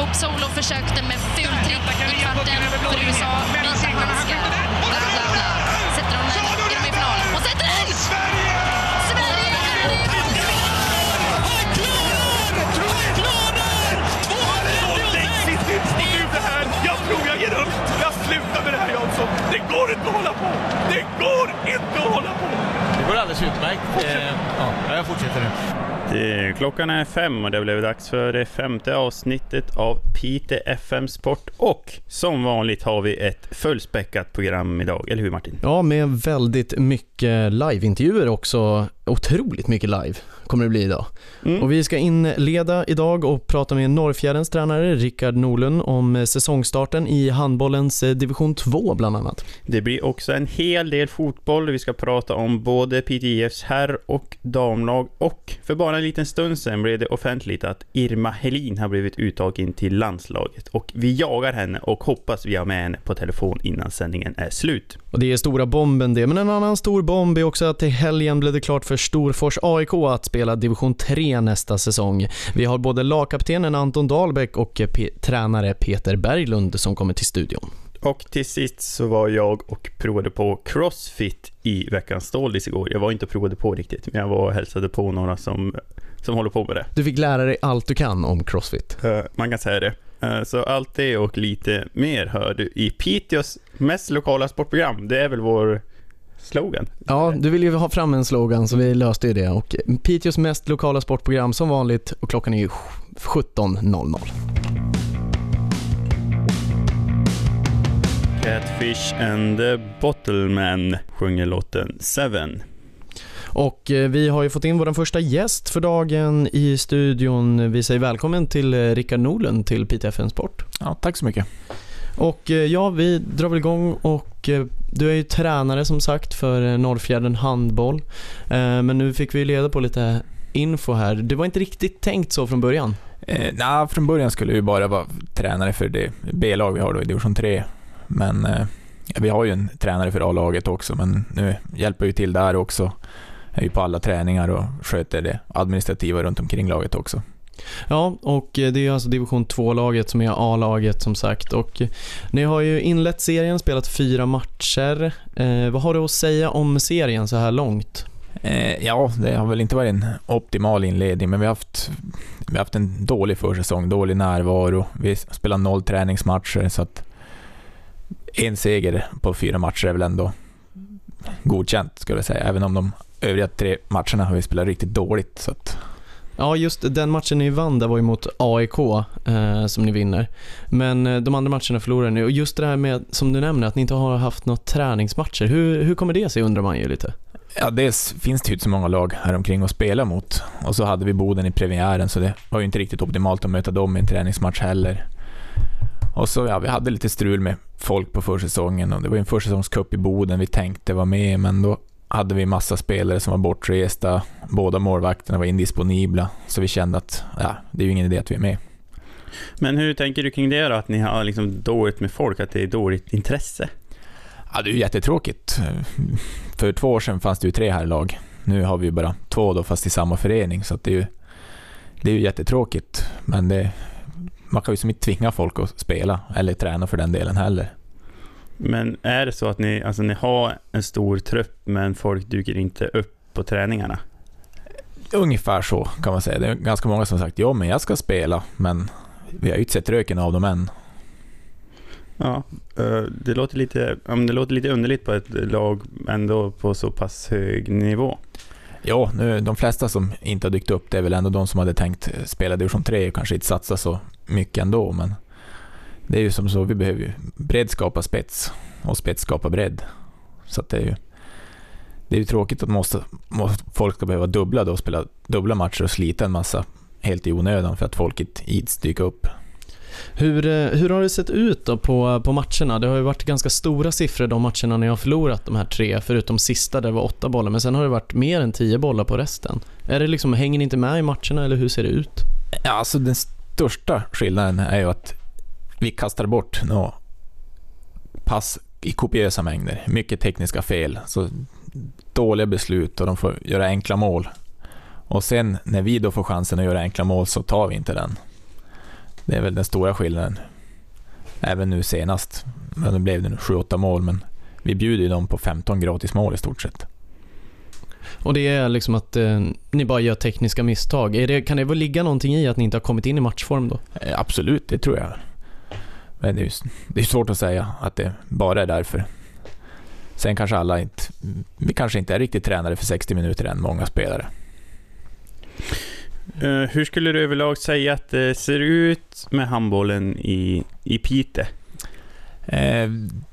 Hope Solo försökte med fultrick i kvarten för USA. Visa bla bla bla. Sätter de den? Är de i final? Och sätter den! Sverige! Sverige! Jag tror jag ger upp. Jag slutar med det här Jansson. Det går inte att hålla på. Det går inte att hålla på. Det går alldeles utmärkt. Eh, ja, jag fortsätter nu. Det, klockan är fem och det blev dags för det femte avsnittet av Pite FM Sport och som vanligt har vi ett fullspäckat program idag, eller hur Martin? Ja, med väldigt mycket liveintervjuer också. Otroligt mycket live kommer det bli idag. Mm. Och vi ska inleda idag och prata med Norrfjärdens tränare Rickard Norlund om säsongstarten i handbollens eh, division 2 bland annat. Det blir också en hel del fotboll. Vi ska prata om både PTIFs herr och damlag och för bara en liten stund sedan blev det offentligt att Irma Helin har blivit uttagen till landslaget och vi jagar henne och hoppas vi har med henne på telefon innan sändningen är slut. Och det är stora bomben det, men en annan stor bomb är också att till helgen blev det klart för Storfors AIK att spela division 3 nästa säsong. Vi har både lagkaptenen Anton Dahlbäck och P- tränare Peter Berglund som kommer till studion. Och till sist så var jag och provade på Crossfit i veckans Ståldis igår. Jag var inte och provade på riktigt, men jag var och hälsade på några som, som håller på med det. Du fick lära dig allt du kan om Crossfit. Eh, man kan säga det. Eh, så allt det och lite mer hör du i Piteås mest lokala sportprogram. Det är väl vår slogan? Ja, du ville ju ha fram en slogan så vi löste ju det och Piteås mest lokala sportprogram som vanligt och klockan är ju 17.00. Catfish and the Bottleman sjunger låten Seven. Och eh, vi har ju fått in vår första gäst för dagen i studion. Vi säger välkommen till eh, Rickard Norlund till PTFN Sport. Ja, tack så mycket. Och eh, ja, vi drar väl igång och du är ju tränare som sagt för Norrfjärden Handboll. Men nu fick vi reda på lite info här. Det var inte riktigt tänkt så från början. Eh, nah, från början skulle vi bara vara tränare för det B-lag vi har då i division 3. Men eh, vi har ju en tränare för A-laget också, men nu hjälper vi till där också. Är ju på alla träningar och sköter det administrativa runt omkring laget också. Ja, och det är alltså division 2-laget som är A-laget som sagt. Och ni har ju inlett serien, spelat fyra matcher. Eh, vad har du att säga om serien så här långt? Eh, ja, det har väl inte varit en optimal inledning, men vi har haft, vi har haft en dålig försäsong, dålig närvaro. Vi spelar noll träningsmatcher, så att en seger på fyra matcher är väl ändå godkänt, skulle jag säga. Även om de övriga tre matcherna har vi spelat riktigt dåligt. Så att, Ja, just den matchen ni vann där var ju mot AIK eh, som ni vinner. Men eh, de andra matcherna förlorade ni. Och just det här med, som du nämner, att ni inte har haft några träningsmatcher. Hur, hur kommer det sig undrar man ju lite. ja, dels finns det ju inte så många lag här omkring att spela mot. Och så hade vi Boden i premiären, så det var ju inte riktigt optimalt att möta dem i en träningsmatch heller. Och så, ja, vi hade lite strul med folk på försäsongen och det var en försäsongscup i Boden vi tänkte vara med, men då hade vi massa spelare som var bortresta. Båda målvakterna var indisponibla, så vi kände att ja, det är ju ingen idé att vi är med. Men hur tänker du kring det då? Att ni har liksom dåligt med folk, att det är dåligt intresse? Ja, det är ju jättetråkigt. För två år sedan fanns det ju tre här lag. Nu har vi ju bara två då, fast i samma förening, så det är ju, det är ju jättetråkigt. Men det, man kan ju som inte tvinga folk att spela, eller träna för den delen heller. Men är det så att ni, alltså ni har en stor trupp men folk dyker inte upp på träningarna? Ungefär så kan man säga. Det är ganska många som sagt ja, men jag ska spela, men vi har ju inte sett röken av dem än. Ja, eh, det låter lite, det låter lite underligt på ett lag ändå på så pass hög nivå. Ja, nu, de flesta som inte har dykt upp, det är väl ändå de som hade tänkt spela division 3 och kanske inte satsa så mycket ändå, men det är ju som så, vi behöver ju bredd skapa spets och spets skapa bredd. Så det är ju det är ju tråkigt att måste, måste, folk ska behöva dubbla då, spela dubbla matcher och slita en massa helt i onödan för att folk inte ids dyka upp. Hur, eh, hur har det sett ut då på, på matcherna? Det har ju varit ganska stora siffror de matcherna ni har förlorat, de här tre, förutom sista där det var åtta bollar, men sen har det varit mer än tio bollar på resten. Är det liksom, hänger ni inte med i matcherna eller hur ser det ut? Ja, alltså den största skillnaden är ju att vi kastar bort några pass i kopiösa mängder. Mycket tekniska fel, så dåliga beslut och de får göra enkla mål. Och sen när vi då får chansen att göra enkla mål så tar vi inte den. Det är väl den stora skillnaden. Även nu senast, men det blev det nu 7-8 mål, men vi bjuder ju dem på 15 gratis mål i stort sett. Och det är liksom att eh, ni bara gör tekniska misstag. Är det, kan det väl ligga någonting i att ni inte har kommit in i matchform då? Eh, Absolut, det tror jag. Men det är, det är svårt att säga att det bara är därför. Sen kanske alla inte... Vi kanske inte är riktigt tränade för 60 minuter än, många spelare. Eh, hur skulle du överlag säga att det ser ut med handbollen i, i Piteå? Eh,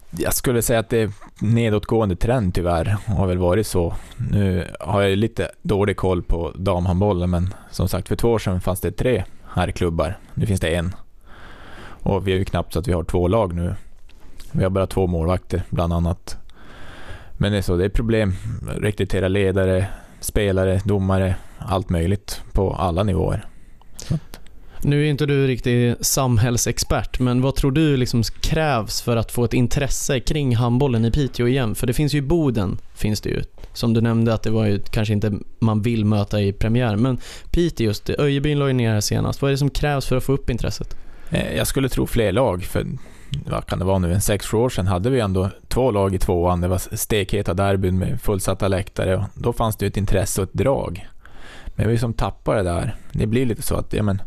jag skulle säga att det är nedåtgående trend tyvärr, har väl varit så. Nu har jag lite dålig koll på damhandbollen, men som sagt för två år sedan fanns det tre herrklubbar. Nu finns det en. Och vi är ju knappt så att vi har två lag nu. Vi har bara två målvakter bland annat. Men det är så, det är problem. Rekrytera ledare, spelare, domare, allt möjligt på alla nivåer. Nu är inte du riktig samhällsexpert, men vad tror du liksom krävs för att få ett intresse kring handbollen i Piteå igen? För det finns ju i Boden, finns det ju. Som du nämnde att det var ju kanske inte man vill möta i premiär, men Piteå just det, Öjebyn la ju ner här senast. Vad är det som krävs för att få upp intresset? Eh, jag skulle tro fler lag, för vad kan det vara nu, en sex sju år sedan hade vi ändå två lag i tvåan. Det var stekheta derbyn med fullsatta läktare och då fanns det ju ett intresse och ett drag. Men vi som tappar det där, det blir lite så att, ja men,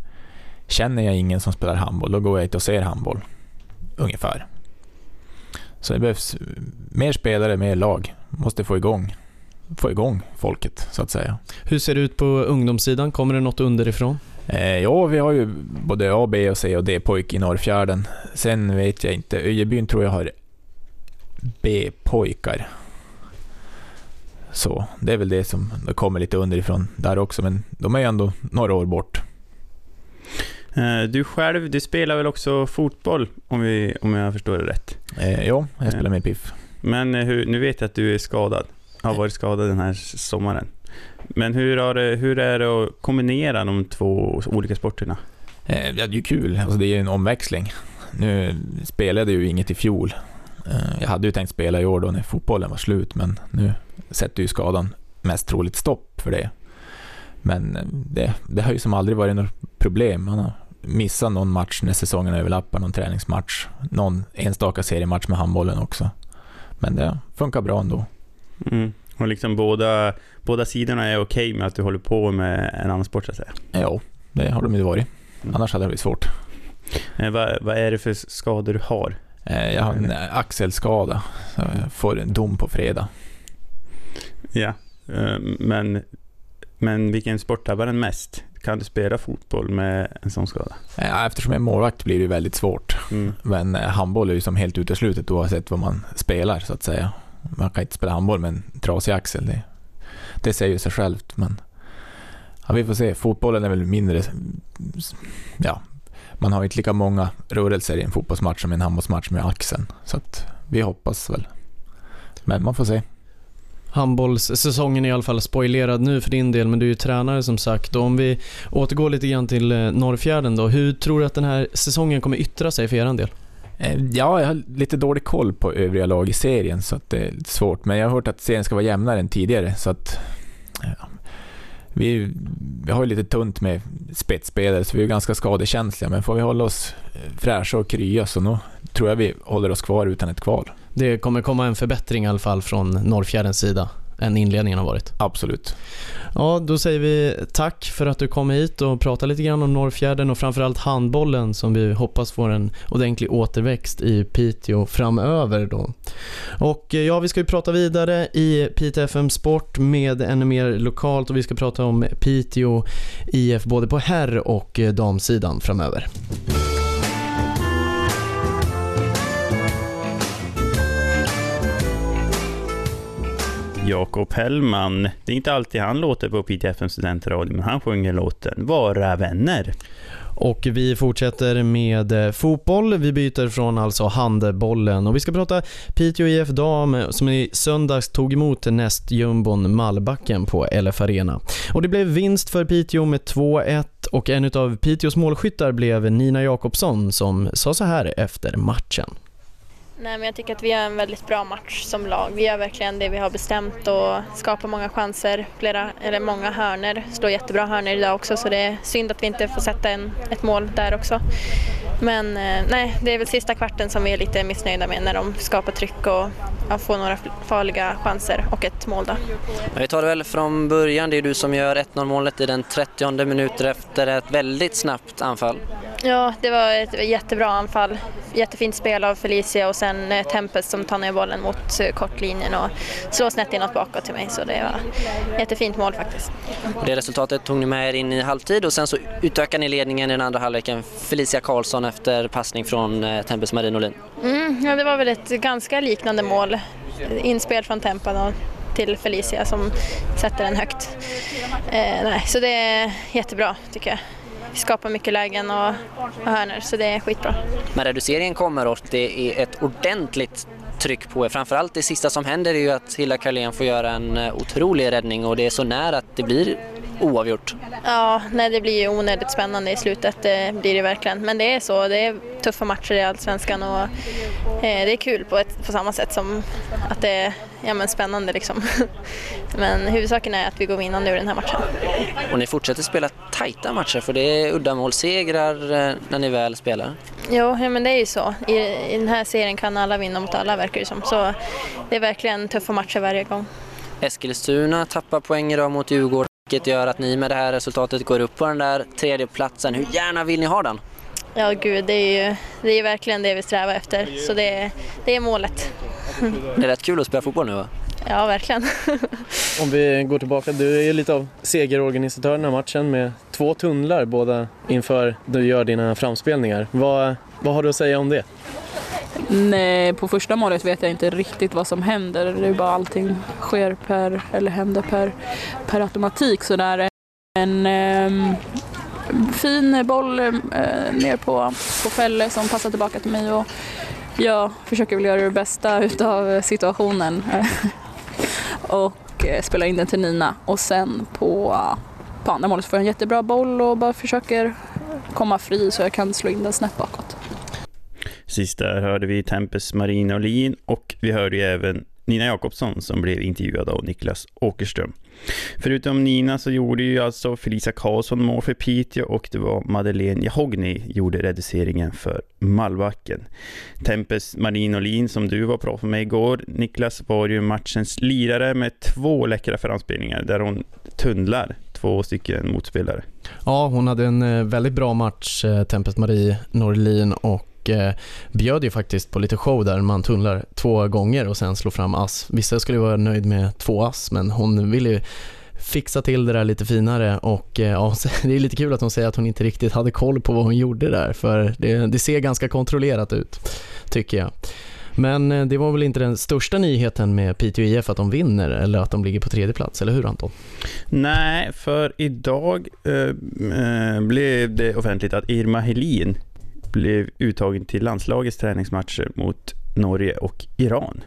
känner jag ingen som spelar handboll, då går jag inte och ser handboll. Ungefär. Så det behövs mer spelare, mer lag. Måste få igång, få igång folket, så att säga. Hur ser det ut på ungdomssidan? Kommer det något underifrån? Eh, ja, vi har ju både A, B och C och D-pojk i Norrfjärden. Sen vet jag inte, Öjebyn tror jag har B-pojkar. Så det är väl det som kommer lite underifrån där också, men de är ju ändå några år bort. Eh, Du själv, du spelar väl också fotboll, om, vi, om jag förstår det rätt? Eh, ja, jag spelar med Piff. Men eh, hur, nu vet jag att du är skadad. Har varit skadad den här sommaren. Men hur, har hur är det att kombinera de två olika sporterna? Eh, det är ju kul, alltså, det är ju en omväxling. Nu spelade jag ju inget i fjol. Eh, jag hade ju tänkt spela i år då när fotbollen var slut, men nu sätter ju skadan mest troligt stopp för det. Men eh, det, det har ju som aldrig varit något problem. Man har missat någon match när säsongen överlappar, någon träningsmatch, någon enstaka seriematch med handbollen också. Men det funkar bra ändå. Mm. Och liksom båda, båda sidorna är okej med att du håller på med en annan sport så att säga. Ja, det har de ju varit. Mm. Annars hade det blivit svårt. Eh, vad, vad är det för skador du har? Eh, Jag har en axelskada, så jag får en dom på fredag. Ja, eh, men, men vilken sport drabbar den mest? Kan du spela fotboll med en sån skada? Eftersom jag är målvakt blir det väldigt svårt. Mm. Men eh, handboll är ju som helt uteslutet oavsett vad man spelar så att säga. Man kan inte spela handboll med en trasig axel. Det, det säger ju sig självt. Men ja, vi får se. Fotbollen är väl mindre... Ja, man har inte lika många rörelser i en fotbollsmatch som i en handbollsmatch med axeln. Så att vi hoppas väl. Men man får se. Handbollssäsongen är i alla fall spoilerad nu för din del, men du är ju tränare som sagt. Och om vi återgår lite grann till eh, Norrfjärden då. Hur tror du att den här säsongen kommer yttra sig för er del? Eh, ja, jag har lite dålig koll på övriga lag i serien så att det är lite svårt. Men jag har hört att serien ska vara jämnare än tidigare så att ja, vi, vi har ju lite tunt med spetsspelare så vi är ganska skadekänsliga. Men får vi hålla oss fräscha och krya så nog tror jag vi håller oss kvar utan ett kval. Det kommer komma en förbättring i alla fall från Norrfjärdens sida än inledningen har varit. Absolut. Ja, då säger vi tack för att du kom hit och pratade lite grann om Norrfjärden och framförallt handbollen som vi hoppas får en ordentlig återväxt i Piteå framöver då. Och eh, ja, vi ska ju prata vidare i Piteå FM Sport med ännu mer lokalt och vi ska prata om Piteå IF både på herr och eh, damsidan framöver. Jakob Hellman. Det är inte alltid han låter på PTFM studentradio, men han sjunger låten Vara vänner. Och vi fortsätter med eh, fotboll. Vi byter från alltså handbollen och vi ska prata Piteå IF Dam eh, som i söndags tog emot nästjumbon Malbacken på LF Arena. Och det blev vinst för Piteå med 2-1 och en av Piteås målskyttar blev Nina Jakobsson som sa så här efter matchen. Nej, men jag tycker att vi gör en väldigt bra match som lag. Vi gör verkligen det vi har bestämt och skapar många chanser, flera, eller många hörner. Slår jättebra hörner idag också så det är synd att vi inte får sätta en, ett mål där också. Men eh, nej, det är väl sista kvarten som vi är lite missnöjda med när de skapar tryck och ja, får några farliga chanser och ett mål då. Men vi tar det väl från början, det är du som gör 1-0 målet i den 30 minuten efter ett väldigt snabbt anfall. Ja, det var ett jättebra anfall. Jättefint spel av Felicia och sen eh, Tempest som tar ner bollen mot eh, kortlinjen och slår snett inåt bakåt till mig. Så det var jättefint mål faktiskt. Det resultatet tog ni med er in i halvtid och sen så utökade ni ledningen i den andra halvleken. Felicia Karlsson efter passning från eh, Tempest Marin Olin. Mm, ja, det var väl ett ganska liknande mål. Inspel från Tempa till Felicia som sätter den högt. Eh, nej, så det är jättebra tycker jag. Vi skapar mycket lägen och, och hörnor så det är skitbra. Men reduceringen kommer och det är ett ordentligt tryck på er. Framförallt det sista som händer är ju att Hilda Karlén får göra en eh, otrolig räddning och det är så nära att det blir oavgjort. Ja, nej, det blir ju onödigt spännande i slutet, det blir det verkligen. Men det är så, det är tuffa matcher i Allsvenskan och eh, det är kul på, ett, på samma sätt som att det är ja, men spännande liksom. men huvudsaken är att vi går vinnande ur den här matchen. Och ni fortsätter spela tajta matcher för det är uddamålssegrar eh, när ni väl spelar. Jo, ja, men det är ju så. I, I den här serien kan alla vinna mot alla verkar det som. Så det är verkligen tuffa matcher varje gång. Eskilstuna tappar poäng idag mot Djurgården vilket gör att ni med det här resultatet går upp på den där tredje platsen. Hur gärna vill ni ha den? Ja, gud, det är ju det är verkligen det vi strävar efter. Så det, det är målet. Det är rätt kul att spela fotboll nu va? Ja, verkligen. Om vi går tillbaka, du är ju lite av segerorganisatör den här matchen med två tunnlar båda inför du gör dina framspelningar. Vad, vad har du att säga om det? Nej, på första målet vet jag inte riktigt vad som händer. Det är bara allting sker per, eller händer per, per automatik sådär. En eh, fin boll eh, ner på, på Fälle som passar tillbaka till mig och jag försöker väl göra det bästa utav situationen. och eh, spela in den till Nina och sen på, på andra målet får jag en jättebra boll och bara försöker komma fri så jag kan slå in den snett bakåt. Sist där hörde vi Tempes Marina Lin och vi hörde ju även Nina Jakobsson som blev intervjuad av Niklas Åkerström. Förutom Nina så gjorde ju alltså Felicia Karlsson mål för Piteå och det var Madeleine Jahogny gjorde reduceringen för Malbacken. Tempes Marin Olin som du var bra för mig igår, Niklas var ju matchens lirare med två läckra framspelningar där hon tunnlar två stycken motspelare. Ja, hon hade en eh, väldigt bra match, eh, Tempest Marie Norlin och och eh, bjöd ju faktiskt på lite show där man tunnlar två gånger och sen slår fram ass. Vissa skulle vara nöjd med två ass men hon ville ju fixa till det där lite finare och eh, ja, det är lite kul att hon säger att hon inte riktigt hade koll på vad hon gjorde där för det, det ser ganska kontrollerat ut tycker jag. Men eh, det var väl inte den största nyheten med Piteå IF att de vinner eller att de ligger på tredje plats, eller hur Anton? Nej, för idag eh, eh blev det offentligt att Irma Helin blev uttagen till landslagets träningsmatcher mot Norge och Iran.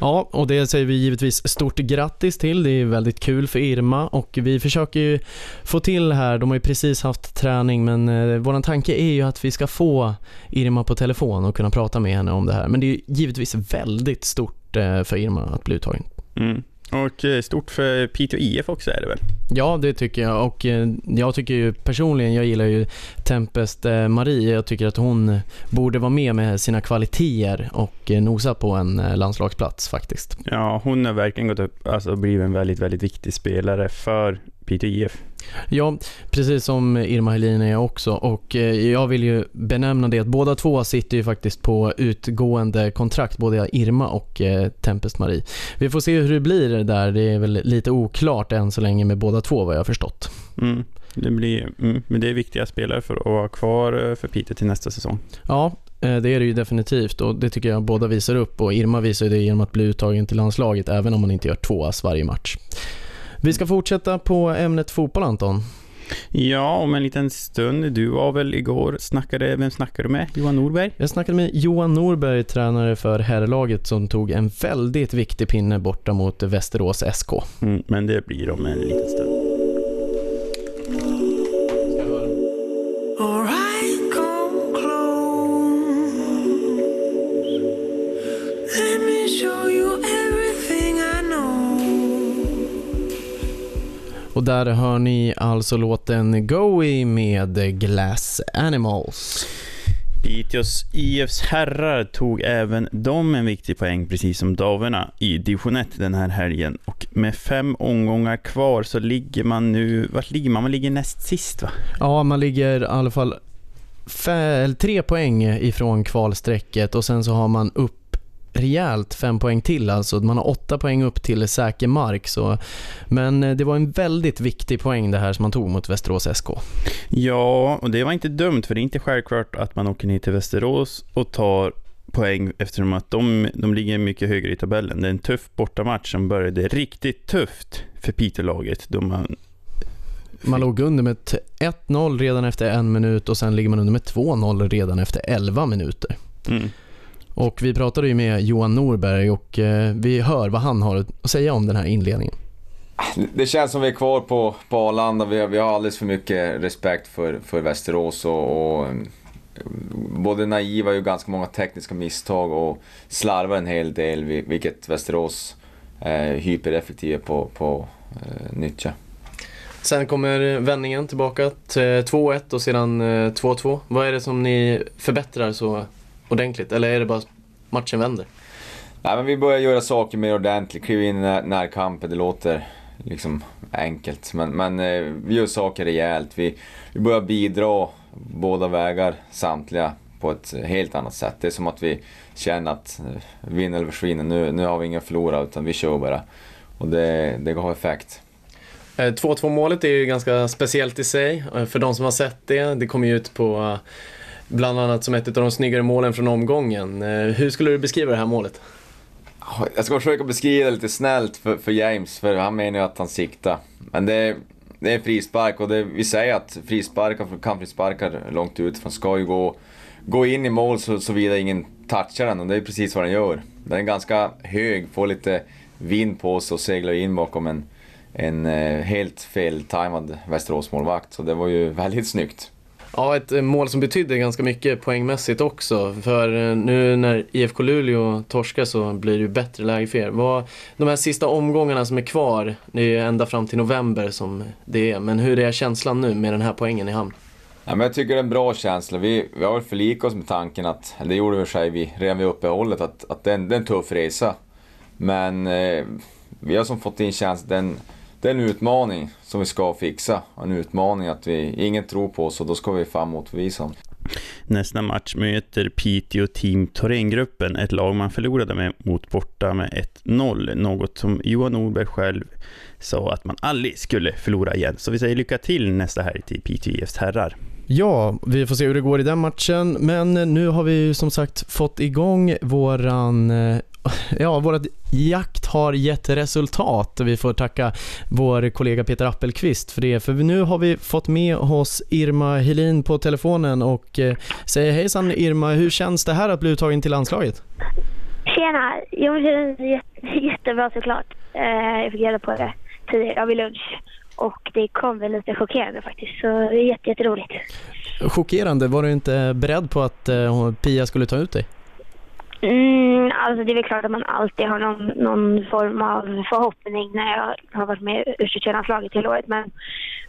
Ja, och det säger vi givetvis stort grattis till. Det är väldigt kul för Irma och vi försöker ju få till här, de har ju precis haft träning men eh, våran tanke är ju att vi ska få Irma på telefon och kunna prata med henne om det här. Men det är givetvis väldigt stort eh, för Irma att bli uttagen. Mm. Och eh, stort för Piteå IF också är det väl? Ja, det tycker jag. Och eh, jag tycker ju personligen, jag gillar ju Tempest eh, Marie. Jag tycker att hon borde vara med med sina kvaliteter och nosa på en landslagsplats faktiskt. Ja, hon har verkligen gått upp, alltså blivit en väldigt, väldigt viktig spelare för Piteå IF. Ja, precis som Irma Helin är jag också och jag vill ju benämna det att båda två sitter ju faktiskt på utgående kontrakt, både Irma och Tempest Marie. Vi får se hur det blir där, det är väl lite oklart än så länge med båda två vad jag har förstått. Mm. Det blir, mm, men det är viktiga spelare för att vara kvar för Piteå till nästa säsong. Ja, det är det ju definitivt och det tycker jag båda visar upp och Irma visar det genom att bli uttagen till landslaget även om man inte gör två ass varje match. Vi ska fortsätta på ämnet fotboll Anton. Ja, om en liten stund. Du var väl igår, snackade, vem snackade du med? Johan Norberg? Jag snackade med Johan Norberg, tränare för herrlaget som tog en väldigt viktig pinne borta mot Västerås SK. Mm, men det blir om en liten stund. Och där hör ni alltså låten Goey med Glass Animals. Piteås IFs herrar tog även de en viktig poäng, precis som damerna, i division 1 den här helgen. Och med fem omgångar kvar så ligger man nu, vart ligger man? Man ligger näst sist va? Ja, man ligger i alla fall tre poäng ifrån kvalstrecket och sen så har man upp rejält fem poäng till alltså. Man har åtta poäng upp till säker mark. Så. Men eh, det var en väldigt viktig poäng det här som man tog mot Västerås SK. Ja, och det var inte dumt, för det är inte självklart att man åker ner till Västerås och tar poäng eftersom att de, de ligger mycket högre i tabellen. Det är en tuff bortamatch som började riktigt tufft för Piteå-laget man Man låg under med t- 1-0 redan efter en minut och sen ligger man under med 2-0 redan efter 11 minuter. Mm. Och vi pratade ju med Johan Norberg och eh, vi hör vad han har att säga om den här inledningen. Det känns som vi är kvar på, på Arlanda. Vi, har- vi har alldeles för mycket respekt för, för Västerås och, och mm, både naiva och ganska många tekniska misstag och slarvar en hel del, vi- vilket Västerås är hypereffektiva på, på eh, nyttja. Sen kommer vändningen tillbaka till 2-1 och sedan eh, 2-2. Vad är det som ni förbättrar så ordentligt? Eller är det bara matchen vänder? Nej, men vi börjar göra saker mer ordentligt, kliva in i när- närkampen. Det låter liksom enkelt, men, men eh, vi gör saker rejält. Vi, vi börjar bidra båda vägar, samtliga, på ett helt annat sätt. Det är som att vi känner att eh, vinna eller försvinna, nu, nu har vi inga förlora utan vi kör bara. Och det, det har effekt. Eh, 2-2 målet är ju ganska speciellt i sig. Eh, För de som har sett det, det kommer ju ut på eh, bland annat som ett av de snyggare målen från omgången. Eh, hur skulle du beskriva det här målet? Jag ska försöka beskriva det lite snällt för, för James, för han menar ju att han siktar. Men det, är- det är en frispark och det, vi säger att frisparkar, kantfrisparkar långt utifrån ska ju gå, gå in i mål så, såvida ingen touchar den och det är precis vad den gör. Den är ganska hög, får lite vind på sig och seglar in bakom en, en eh, helt feltajmad Västeråsmålvakt. Så det var ju väldigt snyggt. Ja, ett eh, mål som betydde ganska mycket poängmässigt också. För eh, nu när IFK Luleå torskar så blir det ju bättre läge för er. Vad, de här sista omgångarna som är kvar, det är ju ända fram till november som det är. Men hur är känslan nu med den här poängen i hamn? Ja, men jag tycker det är en bra känsla. Vi, vi har väl förlikat oss med tanken att, eller det gjorde vi i och för sig vi, redan vid uppehållet, att, att det, är en, det är en tuff resa. Men eh, vi har som fått in känslan att det är en, utmaning som vi ska fixa. En utmaning att vi, ingen tror på oss och då ska vi fram motbevisa dem. Nästa match möter Piteå Team Thorengruppen, ett lag man förlorade med mot borta med 1-0. Något som Johan Norberg själv sa att man aldrig skulle förlora igen. Så vi säger lycka till nästa helg till Piteå IFs herrar. Ja, vi får se hur det går i den matchen. Men nu har vi ju som sagt fått igång våran eh, Ja, vårat jakt har gett resultat. Vi får tacka vår kollega Peter Appelqvist för det. För nu har vi fått med oss Irma Helin på telefonen och eh, säger hejsan Irma, hur känns det här att bli uttagen till landslaget? Tjena! Jo, det känns jätte, jättebra såklart. Eh, jag fick reda på det tidigare, vid lunch. Och det kom väl lite chockerande faktiskt, så det är jätte, jätteroligt. Chockerande, var du inte beredd på att eh, Pia skulle ta ut dig? Mm, alltså det är väl klart att man alltid har någon, någon form av förhoppning när jag har varit med i u landslaget hela året. Men,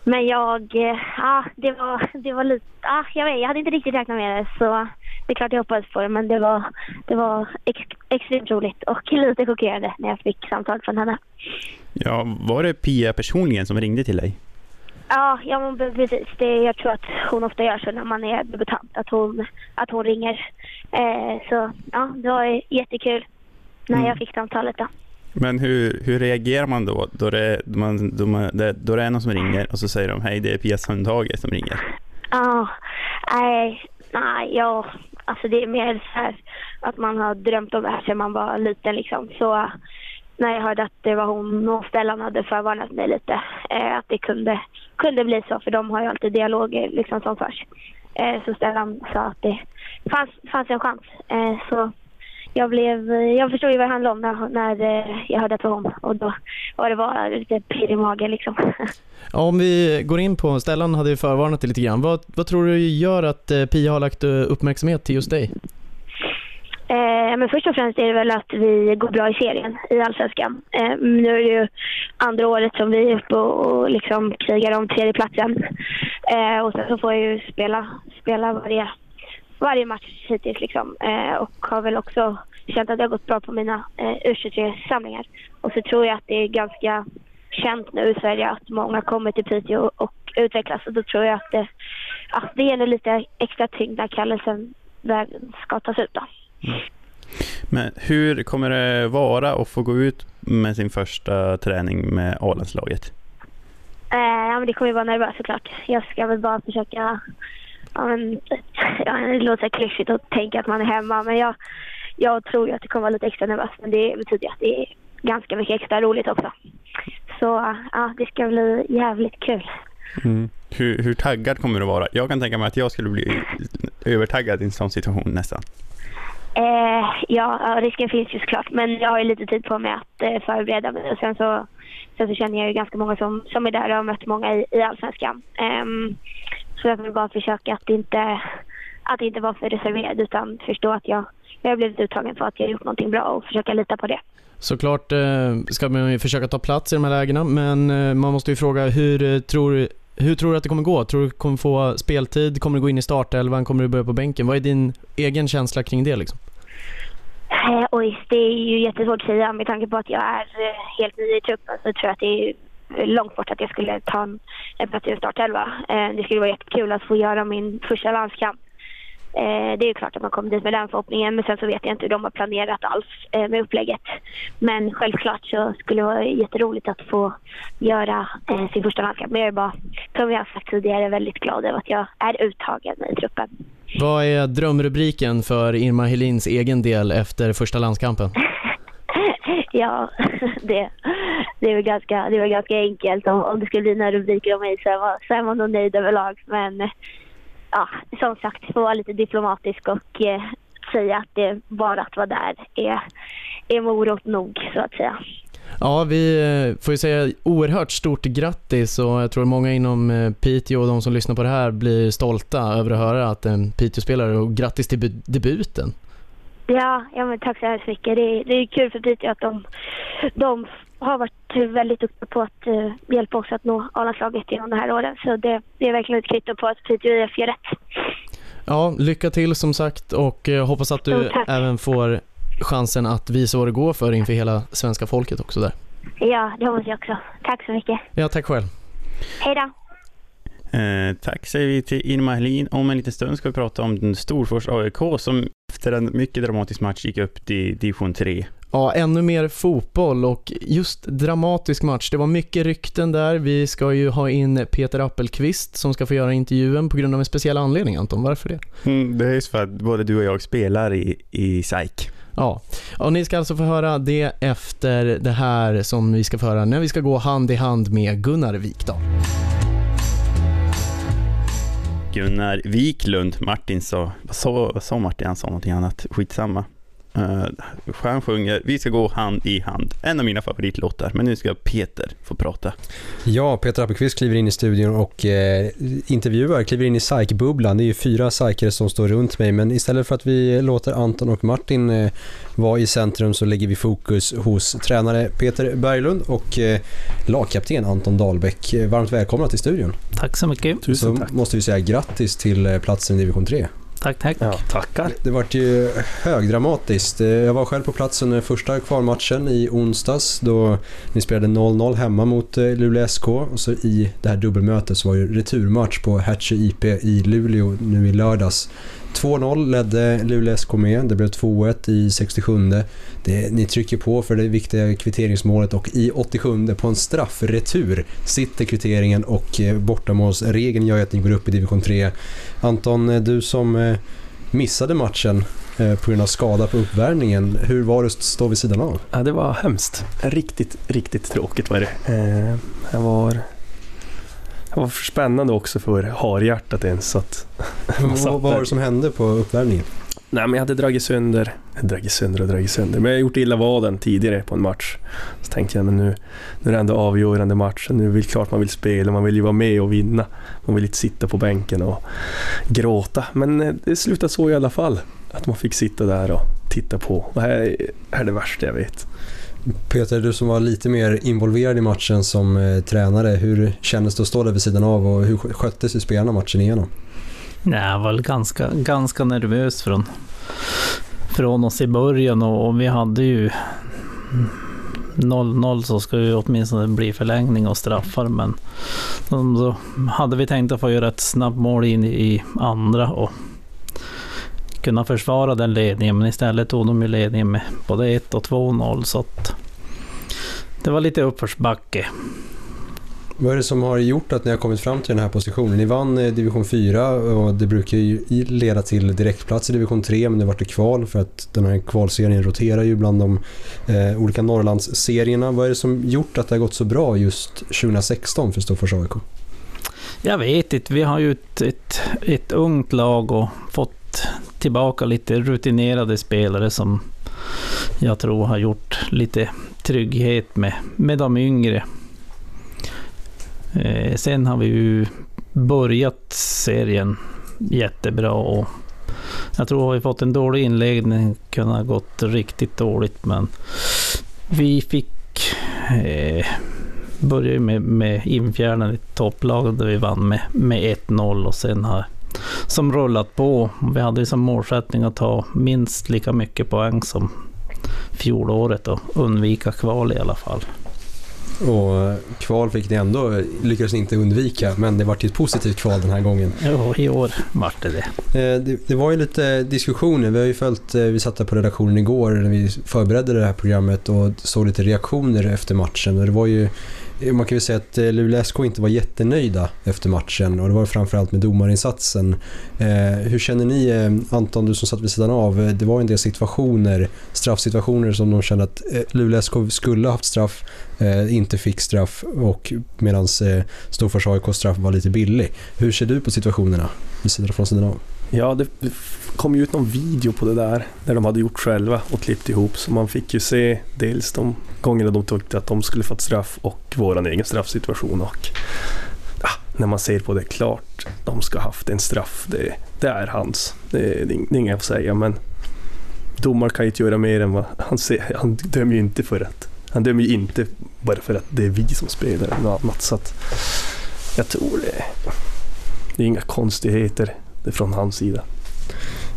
men jag, eh, ah, det var, det var lite, äh, jag vet, jag hade inte riktigt räknat med det så det är klart jag hoppades på det men det var, det var ex, extremt roligt och lite chockerande när jag fick samtal från henne. Ja, var det Pia personligen som ringde till dig? Ja, ja precis. Det, jag tror att hon ofta gör så när man är debutant, att hon, att hon ringer. Eh, så ja, det var jättekul när Mm. jag fick samtalet då. Men hur, hur reagerar man då? Då det, då, man, då, man, det, då det är någon som ringer och så säger de hej det är Pia Sundhage som ringer. Ja, nej, nej, ja, alltså det är mer så här att man har drömt om det här sedan man var liten liksom. Så när jag hörde att det var hon och Stellan hade förvarnat mig lite eh, att det kunde, kunde bli så för de har ju alltid dialoger liksom som förs. Eh, så Stellan sa att det fanns, fanns en chans. Eh, så jag, blev, jag förstod ju vad det handlade om när, när eh, jag hörde att det var hon och då var det bara lite pirr i magen liksom. Ja, om vi går in på, Stellan hade ju förvarnat dig lite grann. Vad, vad tror du gör att eh, Pia har lagt eh, uppmärksamhet till just dig? Eh, men först och främst är det väl att vi går bra i serien i Allsvenskan. Eh, nu är det ju andra året som vi är uppe och, och liksom krigar om tredjeplatsen. Eh, och sen så får jag ju spela, spela varje, varje match hittills liksom. Eh, och har väl också känt att det har gått bra på mina eh, U23-samlingar. Och så tror jag att det är ganska känt nu i Sverige att många kommer till Piteå och, och utvecklas. Och då tror jag att det, att det ger lite extra tyngd när kallelsen väl ska tas ut. Då. Men hur kommer det vara att få gå ut med sin första träning med A-landslaget? Eh, ja, men det kommer ju vara nervöst såklart. Jag ska väl bara försöka... Ja, men, ja, det låter klyschigt att tänka att man är hemma, men jag, jag tror ju att det kommer vara lite extra nervöst. Men det betyder att det är ganska mycket extra roligt också. Så ja, det ska bli jävligt kul. Mm. Hur, hur taggad kommer du vara? Jag kan tänka mig att jag skulle bli övertaggad i en sån situation nästan. Eh, ja, risken finns ju såklart. Men jag har ju lite tid på mig att eh, förbereda mig. Och sen så, sen så känner jag ju ganska många som, som är där och har mött många i, i Allsvenskan. Eh, så jag vill bara försöka att inte, att inte vara för reserverad utan förstå att jag, jag har blivit uttagen för att jag har gjort någonting bra och försöka lita på det. Såklart eh, ska man ju försöka ta plats i de här lägena, men eh, man måste ju fråga hur eh, tror, hur tror du att det kommer gå? Tror du kommer få speltid? Kommer du gå in i startelvan? Kommer du börja på bänken? Vad är din egen känsla kring det liksom? Eh, oj, det är ju jättesvårt att säga. Med tanke på att jag är eh, helt ny i truppen så tror jag att det är långt bort att jag skulle ta en, en plats i en startelva. Eh, det skulle vara jättekul att få göra min första landskamp. Eh, det är ju klart att man kommer dit med den förhoppningen men sen så vet jag inte hur de har planerat alls eh, med upplägget. Men självklart så skulle det vara jätteroligt att få göra eh, sin första landskamp. Men jag är bara, som jag har sagt tidigare, väldigt glad över att jag är uttagen i truppen. Vad är drömrubriken för Irma Helins egen del efter första landskampen? ja, det, det, är väl ganska, det är väl ganska enkelt. Om, om det skulle bli några rubriker om mig så är man, så är man nog nöjd överlag. Men ja, som sagt, få vara lite diplomatisk och eh, säga att det bara att vara där är, är morot nog, så att säga. Ja, vi eh, får ju säga oerhört stort grattis och jag tror många inom eh, Piteå och de som lyssnar på det här blir stolta över att höra att en Piteå-spelare och grattis till debuten. Ja, ja men tack så hemskt mycket. Det är, det är kul för Piteå att de, de har varit väldigt duktiga på att uh, hjälpa oss att nå A-landslaget genom de här åren. Så det, det är verkligen ett kvitto på att Piteå IF gör rätt. Ja, lycka till som sagt och hoppas att du även får chansen att visa vad det går för inför hela svenska folket också där. Ja, det hoppas jag också. Tack så mycket. Ja, tack själv. Hej då. Eh, tack säger vi till Irma Helin. Om en liten stund ska vi prata om Storfors AIK som efter en mycket dramatisk match gick upp till division 3. Ja, ännu mer fotboll och just dramatisk match. Det var mycket rykten där. Vi ska ju ha in Peter Appelqvist som ska få göra intervjun på grund av en speciell anledning, Anton. Varför det? Mm, det är just för att både du och jag spelar i, i SAIK. Ja, och ni ska alltså få höra det efter det här som vi ska få höra när vi ska gå hand i hand med Gunnar Wikdahl. Gunnar Wiklund, Martin sa, vad sa, vad sa Martin? Han sa någonting annat, skitsamma. Uh, Stjärn sjunger Vi ska gå hand i hand. En av mina favoritlåtar. Men nu ska Peter få prata. Ja, Peter Appelqvist kliver in i studion och eh, intervjuar, kliver in i psykbubblan. Det är ju fyra psykare som står runt mig, men istället för att vi låter Anton och Martin eh, vara i centrum så lägger vi fokus hos tränare Peter Berglund och eh, lagkapten Anton Dahlbäck. Varmt välkomna till studion. Tack så mycket. Tusen så tack. måste vi säga grattis till eh, platsen i division 3. Tack, tack. Ja, tackar. Det vart ju högdramatiskt. Jag var själv på plats under första kvalmatchen i onsdags då ni spelade 0-0 hemma mot eh, Luleå SK och så i det här dubbelmötet så var ju returmatch på Hertsö IP i Luleå nu i lördags. 2-0 ledde Luleå SK med, det blev 2-1 i 67. Det, ni trycker på för det viktiga kvitteringsmålet och i 87 på en straffretur sitter kvitteringen och eh, bortamålsregeln gör att ni går upp i division 3. Anton, eh, du som eh, missade matchen på grund av skada på uppvärmningen. Hur var det att stå vid sidan av? Ja, det var hemskt. Riktigt, riktigt tråkigt var det. Jag var var för spännande också för harhjärtat ens. Att vad var det som hände på uppvärmningen? Nej, men jag hade dragit sönder, dragit sönder och dragit sönder. Men jag har gjort illa vaden tidigare på en match. Så tänkte jag, men nu, nu är det ändå avgörande match. Nu är det klart man vill spela, man vill ju vara med och vinna. Man vill inte sitta på bänken och gråta. Men eh, det slutade så i alla fall. Att man fick sitta där och titta på. Det här är det värsta jag vet. Peter, du som var lite mer involverad i matchen som eh, tränare, hur kändes det att stå där vid sidan av och hur skötte sig spelarna matchen igenom? Nej, jag var ganska, ganska nervös från, från oss i början och, och vi hade ju 0-0 så ska ju åtminstone bli förlängning och straffar men så hade vi tänkt att få göra ett snabbt mål in i andra och kunna försvara den ledningen men istället tog de ju ledningen med både 1 och 2-0 så att det var lite uppförsbacke. Vad är det som har gjort att ni har kommit fram till den här positionen? Ni vann eh, division 4 och det brukar ju leda till direktplats i division 3 men det vart det kval för att den här kvalserien roterar ju bland de eh, olika Norrlandsserierna. Vad är det som gjort att det har gått så bra just 2016 för Storfors AIK? Jag vet inte, vi har ju ett, ett, ett ungt lag och fått tillbaka lite rutinerade spelare som jag tror har gjort lite trygghet med, med de yngre. Eh, sen har vi ju börjat serien jättebra och jag tror att vi fått en dålig inledning kunde ha gått riktigt dåligt men vi fick eh, börja med, med infjärden i topplaget där vi vann med, med 1-0 och sen har som rullat på. Vi hade ju som målsättning att ta minst lika mycket poäng som fjolåret och undvika kval i alla fall. Och kval fick ni ändå, lyckades ni inte undvika, men det var ett positivt kval den här gången. Jo, i år vart det det. Eh, det. Det var ju lite diskussioner, vi har ju följt, eh, vi satt där på redaktionen igår när vi förberedde det här programmet och såg lite reaktioner efter matchen. Och det var ju Eh, man kan ju säga att eh, Luleå SK inte var jättenöjda efter matchen och det var framförallt med domarinsatsen. Eh, hur känner ni, Anton, du som satt vid sidan av, det var en del situationer, straffsituationer som de kände att Luleå SK skulle haft straff, inte fick straff och medan Storfors AIKs straff var lite billig. Hur ser du på situationerna vid sidan från sidan av? Ja, det kom ju ut någon video på det där, där de hade gjort själva och klippt ihop. Så man fick ju se dels de gångerna de tyckte att de skulle fått straff och vår egen straffsituation. Och ja, när man ser på det klart, de ska haft en straff. Det, det är hans. Det, det, det är inget att säga, men domaren kan ju inte göra mer än vad han ser. Han dömer ju inte för att han dömer ju inte bara för att det är vi som spelar eller något annat. Så att jag tror det, det är inga konstigheter från hans sida.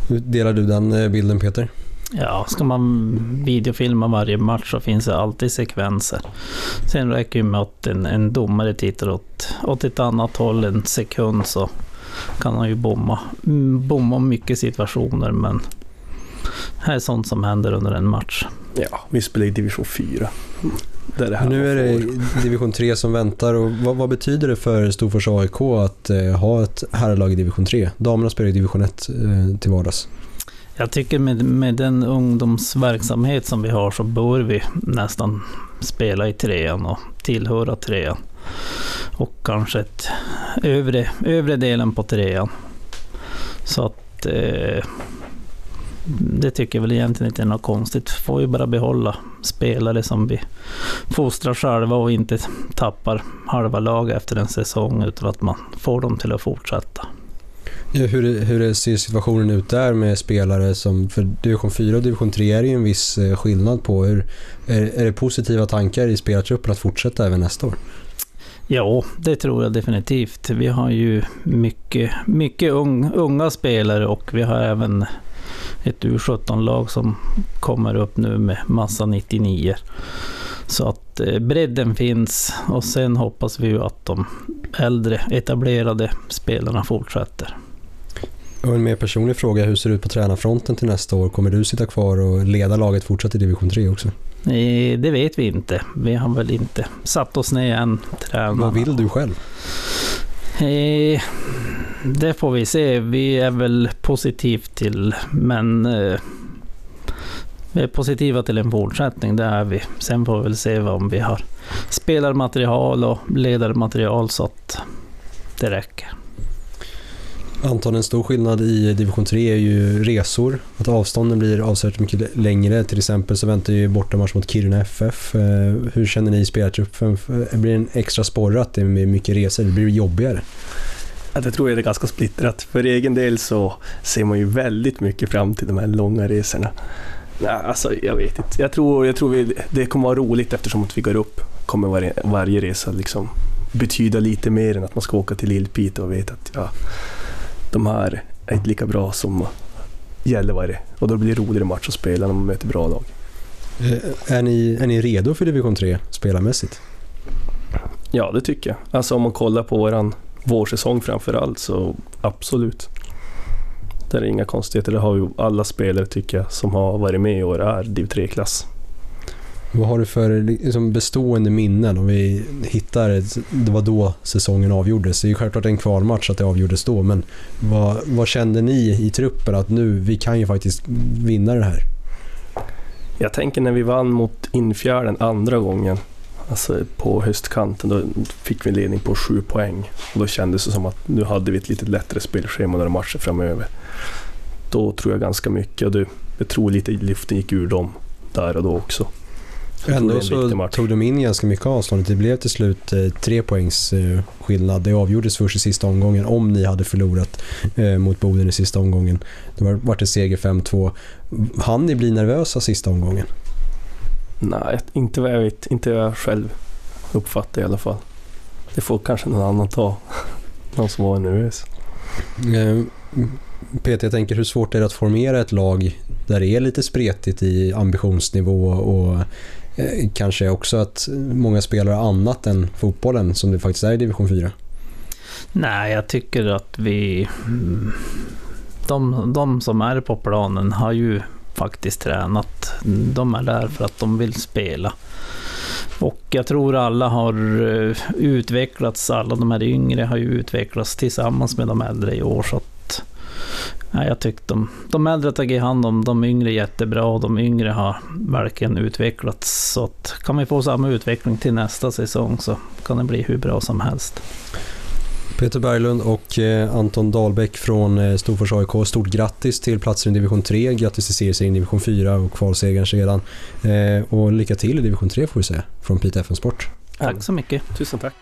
Delar du den eh, bilden Peter? Ja, ska man videofilma varje match så finns det alltid sekvenser. Sen räcker det med att en, en domare tittar åt, åt ett annat håll en sekund så kan han ju bomma, bomma mycket situationer men här är sånt som händer under en match. Ja, vi spelar i division 4. Det det nu är det division 3 som väntar och vad, vad betyder det för Storfors AIK att eh, ha ett herrlag i division 3? Damerna spelar i division 1 eh, till vardags. Jag tycker med, med den ungdomsverksamhet som vi har så bör vi nästan spela i trean och tillhöra trean. Och kanske ett övre, övre delen på trean. Så att eh, det tycker jag väl egentligen inte är något konstigt. Får ju bara behålla spelare som vi fostrar själva och inte tappar halva laget efter en säsong utan att man får dem till att fortsätta. Ja, hur, hur ser situationen ut där med spelare som, för division 4 och division 3 är det ju en viss eh, skillnad på. Hur, är, är det positiva tankar i spelartruppen att fortsätta även nästa år? Ja, det tror jag definitivt. Vi har ju mycket, mycket ung, unga spelare och vi har även ett U17-lag som kommer upp nu med massa 99 Så att eh, bredden finns och sen hoppas vi ju att de äldre etablerade spelarna fortsätter. Och en mer personlig fråga, hur ser det ut på tränarfronten till nästa år? Kommer du sitta kvar och leda laget fortsatt i division 3 också? Nej, det vet vi inte. Vi har väl inte satt oss ner än. Tränarna. Vad vill du själv? Eh, det får vi se. Vi är väl positivt till, men eh, vi är positiva till en fortsättning, det är vi. Sen får vi väl se om vi har spelarmaterial och ledarmaterial så att det räcker. Anton, en stor skillnad i division 3 är ju resor. Att avstånden blir avsevärt mycket längre. Till exempel så väntar ju bortamatch mot Kiruna FF. Eh, hur känner ni i spelartruppen? Eh, blir det en extra sporre att det är mycket resor? Det blir jobbigare? Ja, det tror jag är ganska splittrat. För egen del så ser man ju väldigt mycket fram till de här långa resorna. Nej, alltså jag vet inte. Jag tror, jag tror vi, det kommer vara roligt eftersom att vi går upp. kommer varje, varje resa liksom betyda lite mer än att man ska åka till Lillpiteå och veta att ja, de här är inte lika bra som Gällivare. Och då blir det roligare match att spela när man möter bra lag. Eh, Är ni, är ni redo för division 3 spelarmässigt? Ja, det tycker jag. Alltså om man kollar på våran vårsäsong framför allt så absolut. Det är inga konstigheter. Det har ju alla spelare tycker jag som har varit med i år är div 3-klass. Vad har du för liksom, bestående minnen om vi hittar, det var då säsongen avgjordes. Det är ju självklart en kvalmatch att det avgjordes då, men vad, vad kände ni i truppen att nu, vi kan ju faktiskt vinna det här? Jag tänker när vi vann mot Infjärden andra gången, alltså på höstkanten, då fick vi en ledning på sju poäng. Och då kändes det som att nu hade vi ett lite lättare spelschema några matcher framöver. Då tror jag ganska mycket, och det, jag tror lite luften gick ur dem där och då också. Är Ändå så tog de in ganska mycket avstånd. Det blev till slut eh, tre poängs eh, skillnad. Det avgjordes först i sista omgången om ni hade förlorat eh, mot Boden i sista omgången. Det var, vart det seger 5-2. Han ni bli nervösa sista omgången? Nej, inte vad jag vet. Inte vad jag själv uppfattar i alla fall. Det får kanske någon annan ta. Någon som var nervös. Eh, Peter, jag tänker hur svårt är det att formera ett lag där det är lite spretigt i ambitionsnivå och Eh, kanske också att många spelar annat än fotbollen som det faktiskt är i division 4? Nej, jag tycker att vi... Mm, de, de som är på planen har ju faktiskt tränat. De är där för att de vill spela. Och jag tror alla har eh, utvecklats, alla de här yngre har ju utvecklats tillsammans med de äldre i år. Så nej, jag tycker de, de äldre tagit hand om de yngre jättebra och de yngre har verkligen utvecklats. Så att, kan vi få samma utveckling till nästa säsong så kan det bli hur bra som helst. Peter Berglund och eh, Anton Dahlbäck från eh, Storfors AIK. Stort grattis till platsen i division 3. Grattis till seriesegern i division 4 och kvalsegern sedan. Eh, och lycka till i division 3 får vi säga från Pite FM Sport. Tack så mycket. Tusen tack.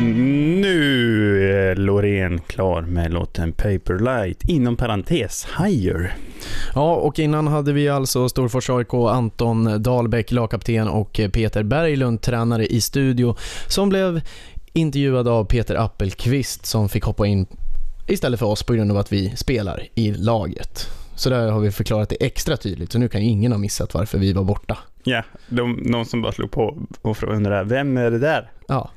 Nu är Loreen klar med låten Paperlight, inom parentes Higher. Ja, och innan hade vi alltså Storfors AIK, Anton Dahlbäck, lagkapten och Peter Berglund, tränare i studio, som blev intervjuad av Peter Appelqvist som fick hoppa in istället för oss på grund av att vi spelar i laget. Så där har vi förklarat det extra tydligt, så nu kan ingen ha missat varför vi var borta. Ja, de, någon som bara slog på och undrade, vem är det där? Ja.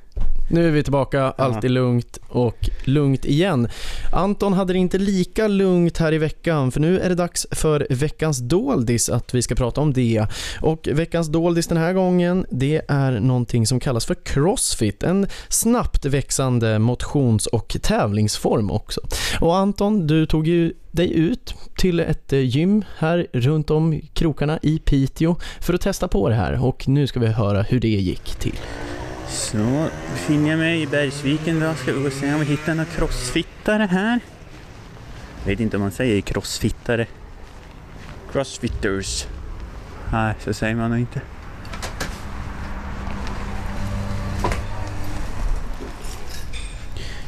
Nu är vi tillbaka, allt är lugnt och lugnt igen. Anton hade det inte lika lugnt här i veckan för nu är det dags för veckans doldis att vi ska prata om det. Och veckans doldis den här gången det är någonting som kallas för crossfit, en snabbt växande motions och tävlingsform också. Och Anton, du tog ju dig ut till ett gym här runt om krokarna i Piteå för att testa på det här och nu ska vi höra hur det gick till. Så befinner jag mig i Bergsviken då. Ska vi gå och se om vi hittar några crossfittare här. Jag vet inte om man säger crossfittare. Crossfitters. Nej, så säger man nog inte.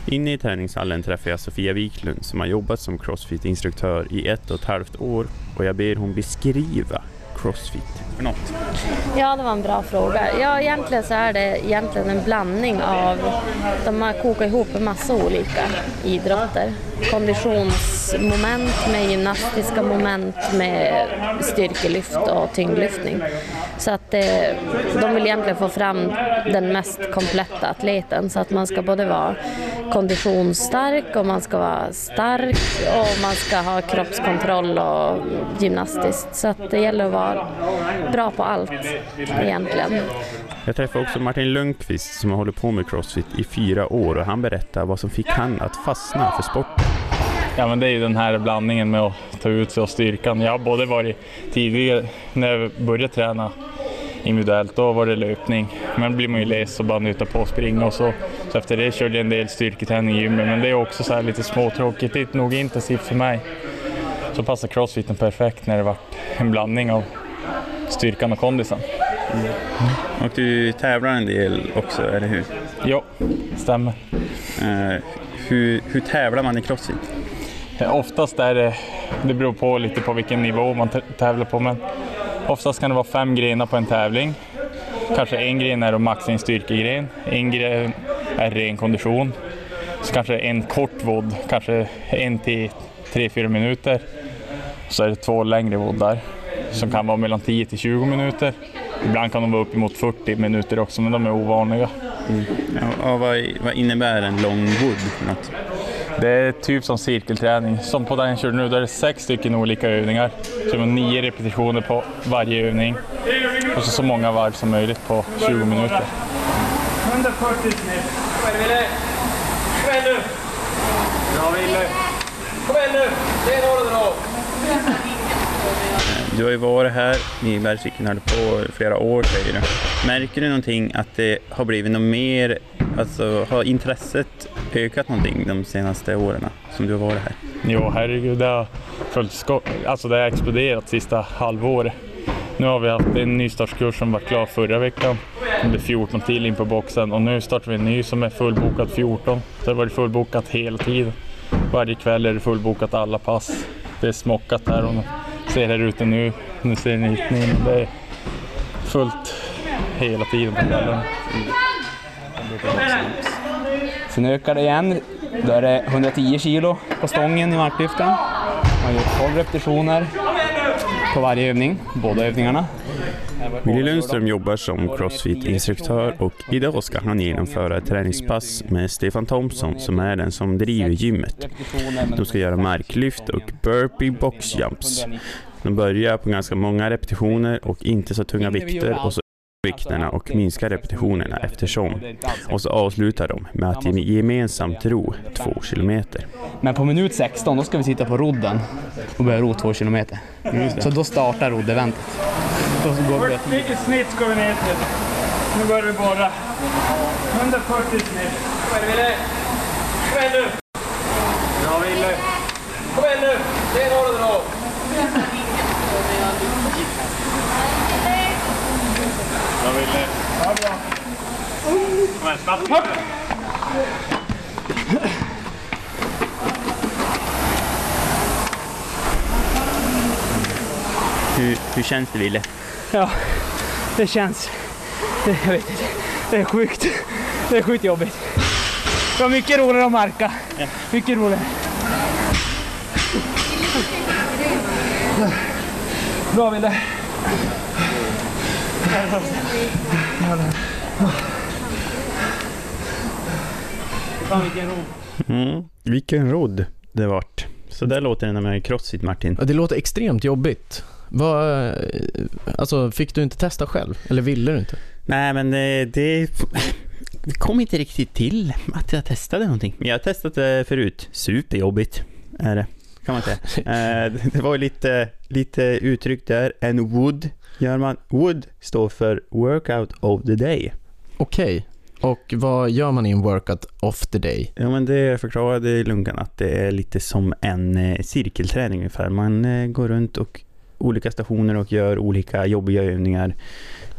Inne i träningshallen träffar jag Sofia Wiklund som har jobbat som crossfit-instruktör i ett och ett halvt år och jag ber hon beskriva crossfit för något. Ja, det var en bra fråga. Ja, egentligen så är det egentligen en blandning av... De har kokat ihop en massa olika idrotter. Konditionsmoment med gymnastiska moment med styrkelyft och tyngdlyftning. Så att eh, de vill egentligen få fram den mest kompletta atleten så att man ska både vara konditionsstark och man ska vara stark och man ska ha kroppskontroll och gymnastiskt. Så att det gäller att vara bra på allt egentligen. Jag träffade också Martin Lundqvist som har hållit på med crossfit i fyra år och han berättar vad som fick han att fastna för sporten. Ja, men det är ju den här blandningen med att ta ut sig och styrkan. Jag har både varit tidigare när jag började träna individuellt, då var det löpning. Men blir man ju less och bara njuta på att springa och så. Så efter det körde jag en del styrketräning i gymmet, men det är också så här lite småtråkigt. Det är nog intensivt för mig. Så passar crossfiten perfekt när det varit en blandning av styrkan och kondisen. Och du tävlar en del också, eller hur? Ja, stämmer. Eh, hur, hur tävlar man i crossfit? Eh, Oftast är det, det beror på lite på vilken nivå man tä- tävlar på, men oftast kan det vara fem grenar på en tävling. Kanske en gren är då max en styrkegren, en gren är ren kondition. Så kanske en kort vodd, kanske en till tre, fyra minuter. Så är det två längre voddar som kan vara mellan 10 till 20 minuter. Ibland kan de vara uppemot 40 minuter också, men de är ovanliga. Mm. Ja, vad, vad innebär en lång wood för något? Det är typ som cirkelträning. Som på den jag körde nu, där är det sex stycken olika övningar. Så det nio repetitioner på varje övning. Och så, så många varv som möjligt på 20 minuter. 140 snitt. Kom igen Wille! Kom igen nu! Bra Wille! Kom igen nu! Det är några drag! Du har ju varit här i på flera år säger du. Märker du någonting att det har blivit något mer, alltså har intresset ökat någonting de senaste åren som du har varit här? Jo, herregud, det har följt. Alltså det har exploderat sista halvåret. Nu har vi haft en nystartskurs som var klar förra veckan. Det blev 14 till in på boxen och nu startar vi en ny som är fullbokad 14. Så det har varit fullbokat hela tiden. Varje kväll är det fullbokat alla pass. Det är smockat här och ni ser här ute nu. Nu ser ni in. Det är fullt hela tiden på kvällarna. Sen ökar det igen. Då är det 110 kilo på stången i marklyften. Man gör 12 repetitioner på varje övning, båda övningarna. Willy Lundström jobbar som crossfit-instruktör och idag ska han genomföra ett träningspass med Stefan Thompson som är den som driver gymmet. De ska göra marklyft och burpee box jumps. De börjar på ganska många repetitioner och inte så tunga vikter och så vikterna och minskar repetitionerna eftersom. Och så avslutar de med att ge- gemensamt ro två kilometer. Men på minut 16 då ska vi sitta på rodden och börja ro två kilometer. Så då startar roddeventet. Vilket snitt ska vi ner till? Nu börjar vi borra. 140 snitt. Kom igen Wille! Kom igen nu! Bra Wille! Kom igen nu! Det är några dra! Bra Wille! Ja, bra. Kom igen, snabbt! Hur, hur känns det Wille? Ja, det känns... Det, jag vet inte. Det är sjukt. Det är sjukt jobbigt. Det var mycket roligare att marka. Mycket roligare. Bra Wille. Fan vilken ro. Mm. Vilken rodd det vart. Så där låter det när man är crossfit Martin. Ja, det låter extremt jobbigt. Vad, eh, alltså, fick du inte testa själv? Eller ville du inte? Nej, men det, det det kom inte riktigt till att jag testade någonting. Men jag har testat det förut. Superjobbigt är det, kan man säga. Eh, det var lite, lite uttryck där. En wood gör man. Wood står för workout of the day. Okej. Och vad gör man i en workout of the day? Ja, men det förklarade i lungan att det är lite som en eh, cirkelträning ungefär. Man eh, går runt och olika stationer och gör olika jobbiga övningar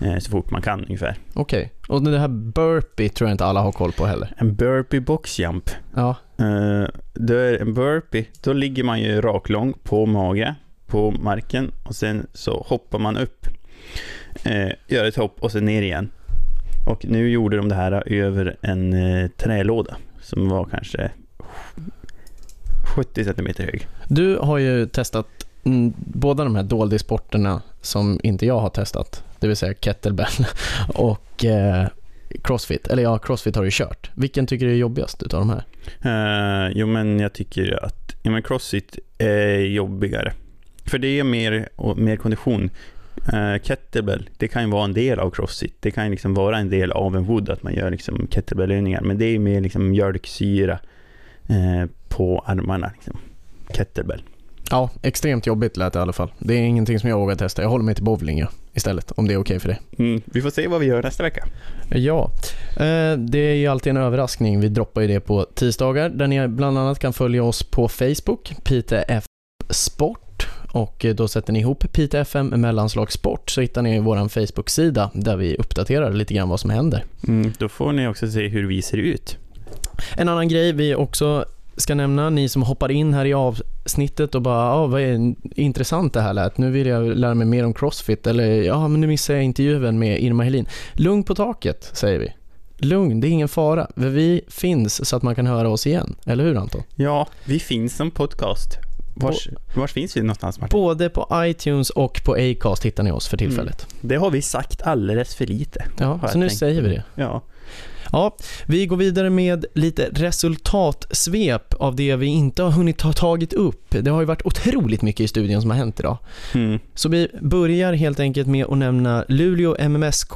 eh, så fort man kan ungefär. Okej. Och det här burpee tror jag inte alla har koll på heller. En burpee box jump. Ja. Uh, då är en burpee, då ligger man ju raklång på mage på marken och sen så hoppar man upp. Eh, gör ett hopp och sen ner igen. Och nu gjorde de det här över en eh, trälåda som var kanske 70 centimeter hög. Du har ju testat mm, båda de här doldissporterna som inte jag har testat, det vill säga kettlebell och eh, crossfit. Eller ja, crossfit har du kört. Vilken tycker du är jobbigast utav de här? Uh, jo, men jag tycker att ja, men crossfit är jobbigare. För det är mer, mer kondition. Uh, kettlebell, det kan ju vara en del av crossfit. Det kan ju liksom vara en del av en wood att man gör liksom kettlebellövningar. Men det är mer liksom mjölksyra uh, på armarna. Liksom. Kettlebell. Ja, extremt jobbigt lät det i alla fall. Det är ingenting som jag vågar testa. Jag håller mig till bowling ja, istället, om det är okej för dig. Mm, vi får se vad vi gör nästa vecka. Ja, eh, det är ju alltid en överraskning. Vi droppar ju det på tisdagar där ni bland annat kan följa oss på Facebook, Pite F Sport och då sätter ni ihop Pite FM mellanslagssport så hittar ni vår Facebook-sida där vi uppdaterar lite grann vad som händer. Mm, då får ni också se hur vi ser ut. En annan grej vi också ska nämna, ni som hoppar in här i avsnittet och bara ah, vad är intressant det här lät, nu vill jag lära mig mer om crossfit eller ja men nu missar jag intervjun med Irma Helin. Lugn på taket säger vi. Lugn, det är ingen fara. För vi finns så att man kan höra oss igen. Eller hur Anton? Ja, vi finns som podcast. Vars, vars finns vi någonstans Martin? Både på iTunes och på Acast hittar ni oss för tillfället. Mm. Det har vi sagt alldeles för lite. Ja, så nu tänkt. säger vi det. Ja. Ja, vi går vidare med lite resultatsvep av det vi inte har hunnit ta tagit upp. Det har ju varit otroligt mycket i studion som har hänt idag. Mm. Så vi börjar helt enkelt med att nämna Luleå MMSK,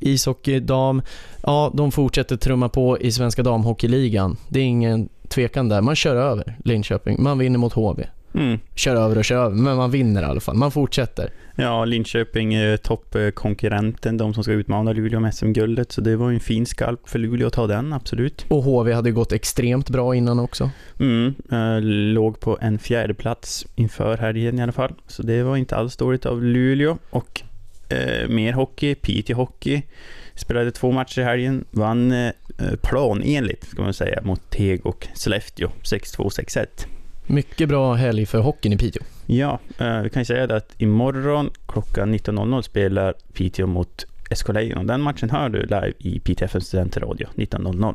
ishockey dam. Ja, de fortsätter trumma på i svenska damhockeyligan. Det är ingen tvekan där. Man kör över Linköping. Man vinner mot HV. Mm. Kör över och kör över, men man vinner i alla fall. Man fortsätter. Ja, Linköping är toppkonkurrenten, de som ska utmana Luleå om SM-guldet, så det var en fin skalp för Luleå att ta den, absolut. Och HV hade gått extremt bra innan också. Mm, äh, låg på en fjärde plats inför helgen i alla fall, så det var inte alls dåligt av Luleå. Och äh, mer hockey, Piteå Hockey spelade två matcher i helgen, vann äh, planenligt ska man säga mot Teg och Sollefteå 6-2, 6-1. Mycket bra helg för hockeyn i Piteå. Ja, eh, vi kan ju säga det att imorgon klockan 19.00 spelar Piteå mot SK Lejon. Den matchen hör du live i PTFN Studentradio 19.00.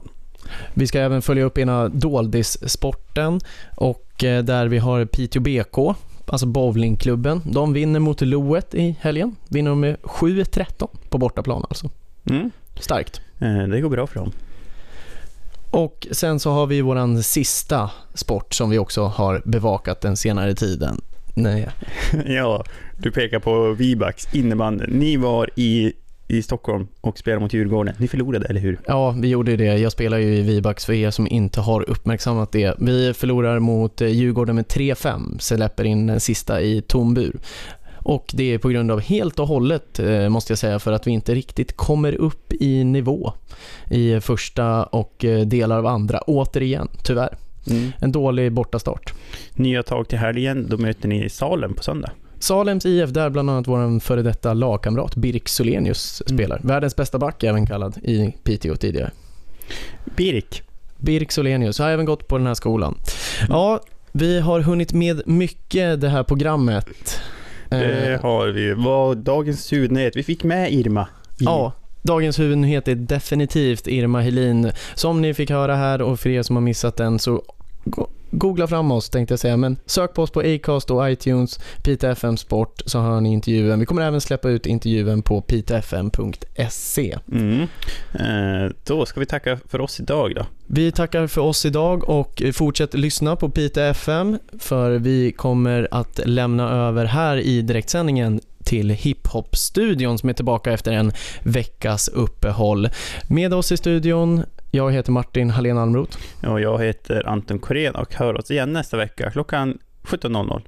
Vi ska även följa upp ena Doldis-sporten och eh, där vi har Piteå BK, alltså bowlingklubben. De vinner mot Loet i helgen. Vinner de med 7-13 på bortaplan alltså. Mm. Starkt. Eh, det går bra för dem. Och sen så har vi våran sista sport som vi också har bevakat den senare tiden. Nej. ja, du pekar på Vibax innebandy. Ni var i, i Stockholm och spelade mot Djurgården. Ni förlorade, eller hur? Ja, vi gjorde det. Jag spelar ju i Vibax för er som inte har uppmärksammat det. Vi förlorar mot Djurgården med 3-5, släpper in den sista i tom bur. Och det är på grund av helt och hållet, måste jag säga, för att vi inte riktigt kommer upp i nivå i första och delar av andra, återigen, tyvärr. Mm. En dålig bortastart. Nya tag till helgen, då möter ni Salem på söndag. Salems IF, där bland annat vår före detta lagkamrat Birk Solenius spelar. Mm. Världens bästa back även kallad i Piteå tidigare. Birk? Birk Solenius, har även gått på den här skolan. Ja, vi har hunnit med mycket det här programmet. Det har vi. Vad dagens huvudnyhet? Vi fick med Irma. I... Ja, dagens huvudnyhet är definitivt Irma Helin. Som ni fick höra här och för er som har missat den så googla fram oss tänkte jag säga, men sök på oss på Acast och iTunes, Pita FM Sport, så hör ni intervjun. Vi kommer även släppa ut intervjun på pitafm.se. Mm. Eh, då ska vi tacka för oss idag då. Vi tackar för oss idag och fortsätt lyssna på Pita FM för vi kommer att lämna över här i direktsändningen till Hiphop-studion som är tillbaka efter en veckas uppehåll. Med oss i studion, jag heter Martin Hallén Almroth. Och jag heter Anton Korén och hör oss igen nästa vecka klockan 17.00.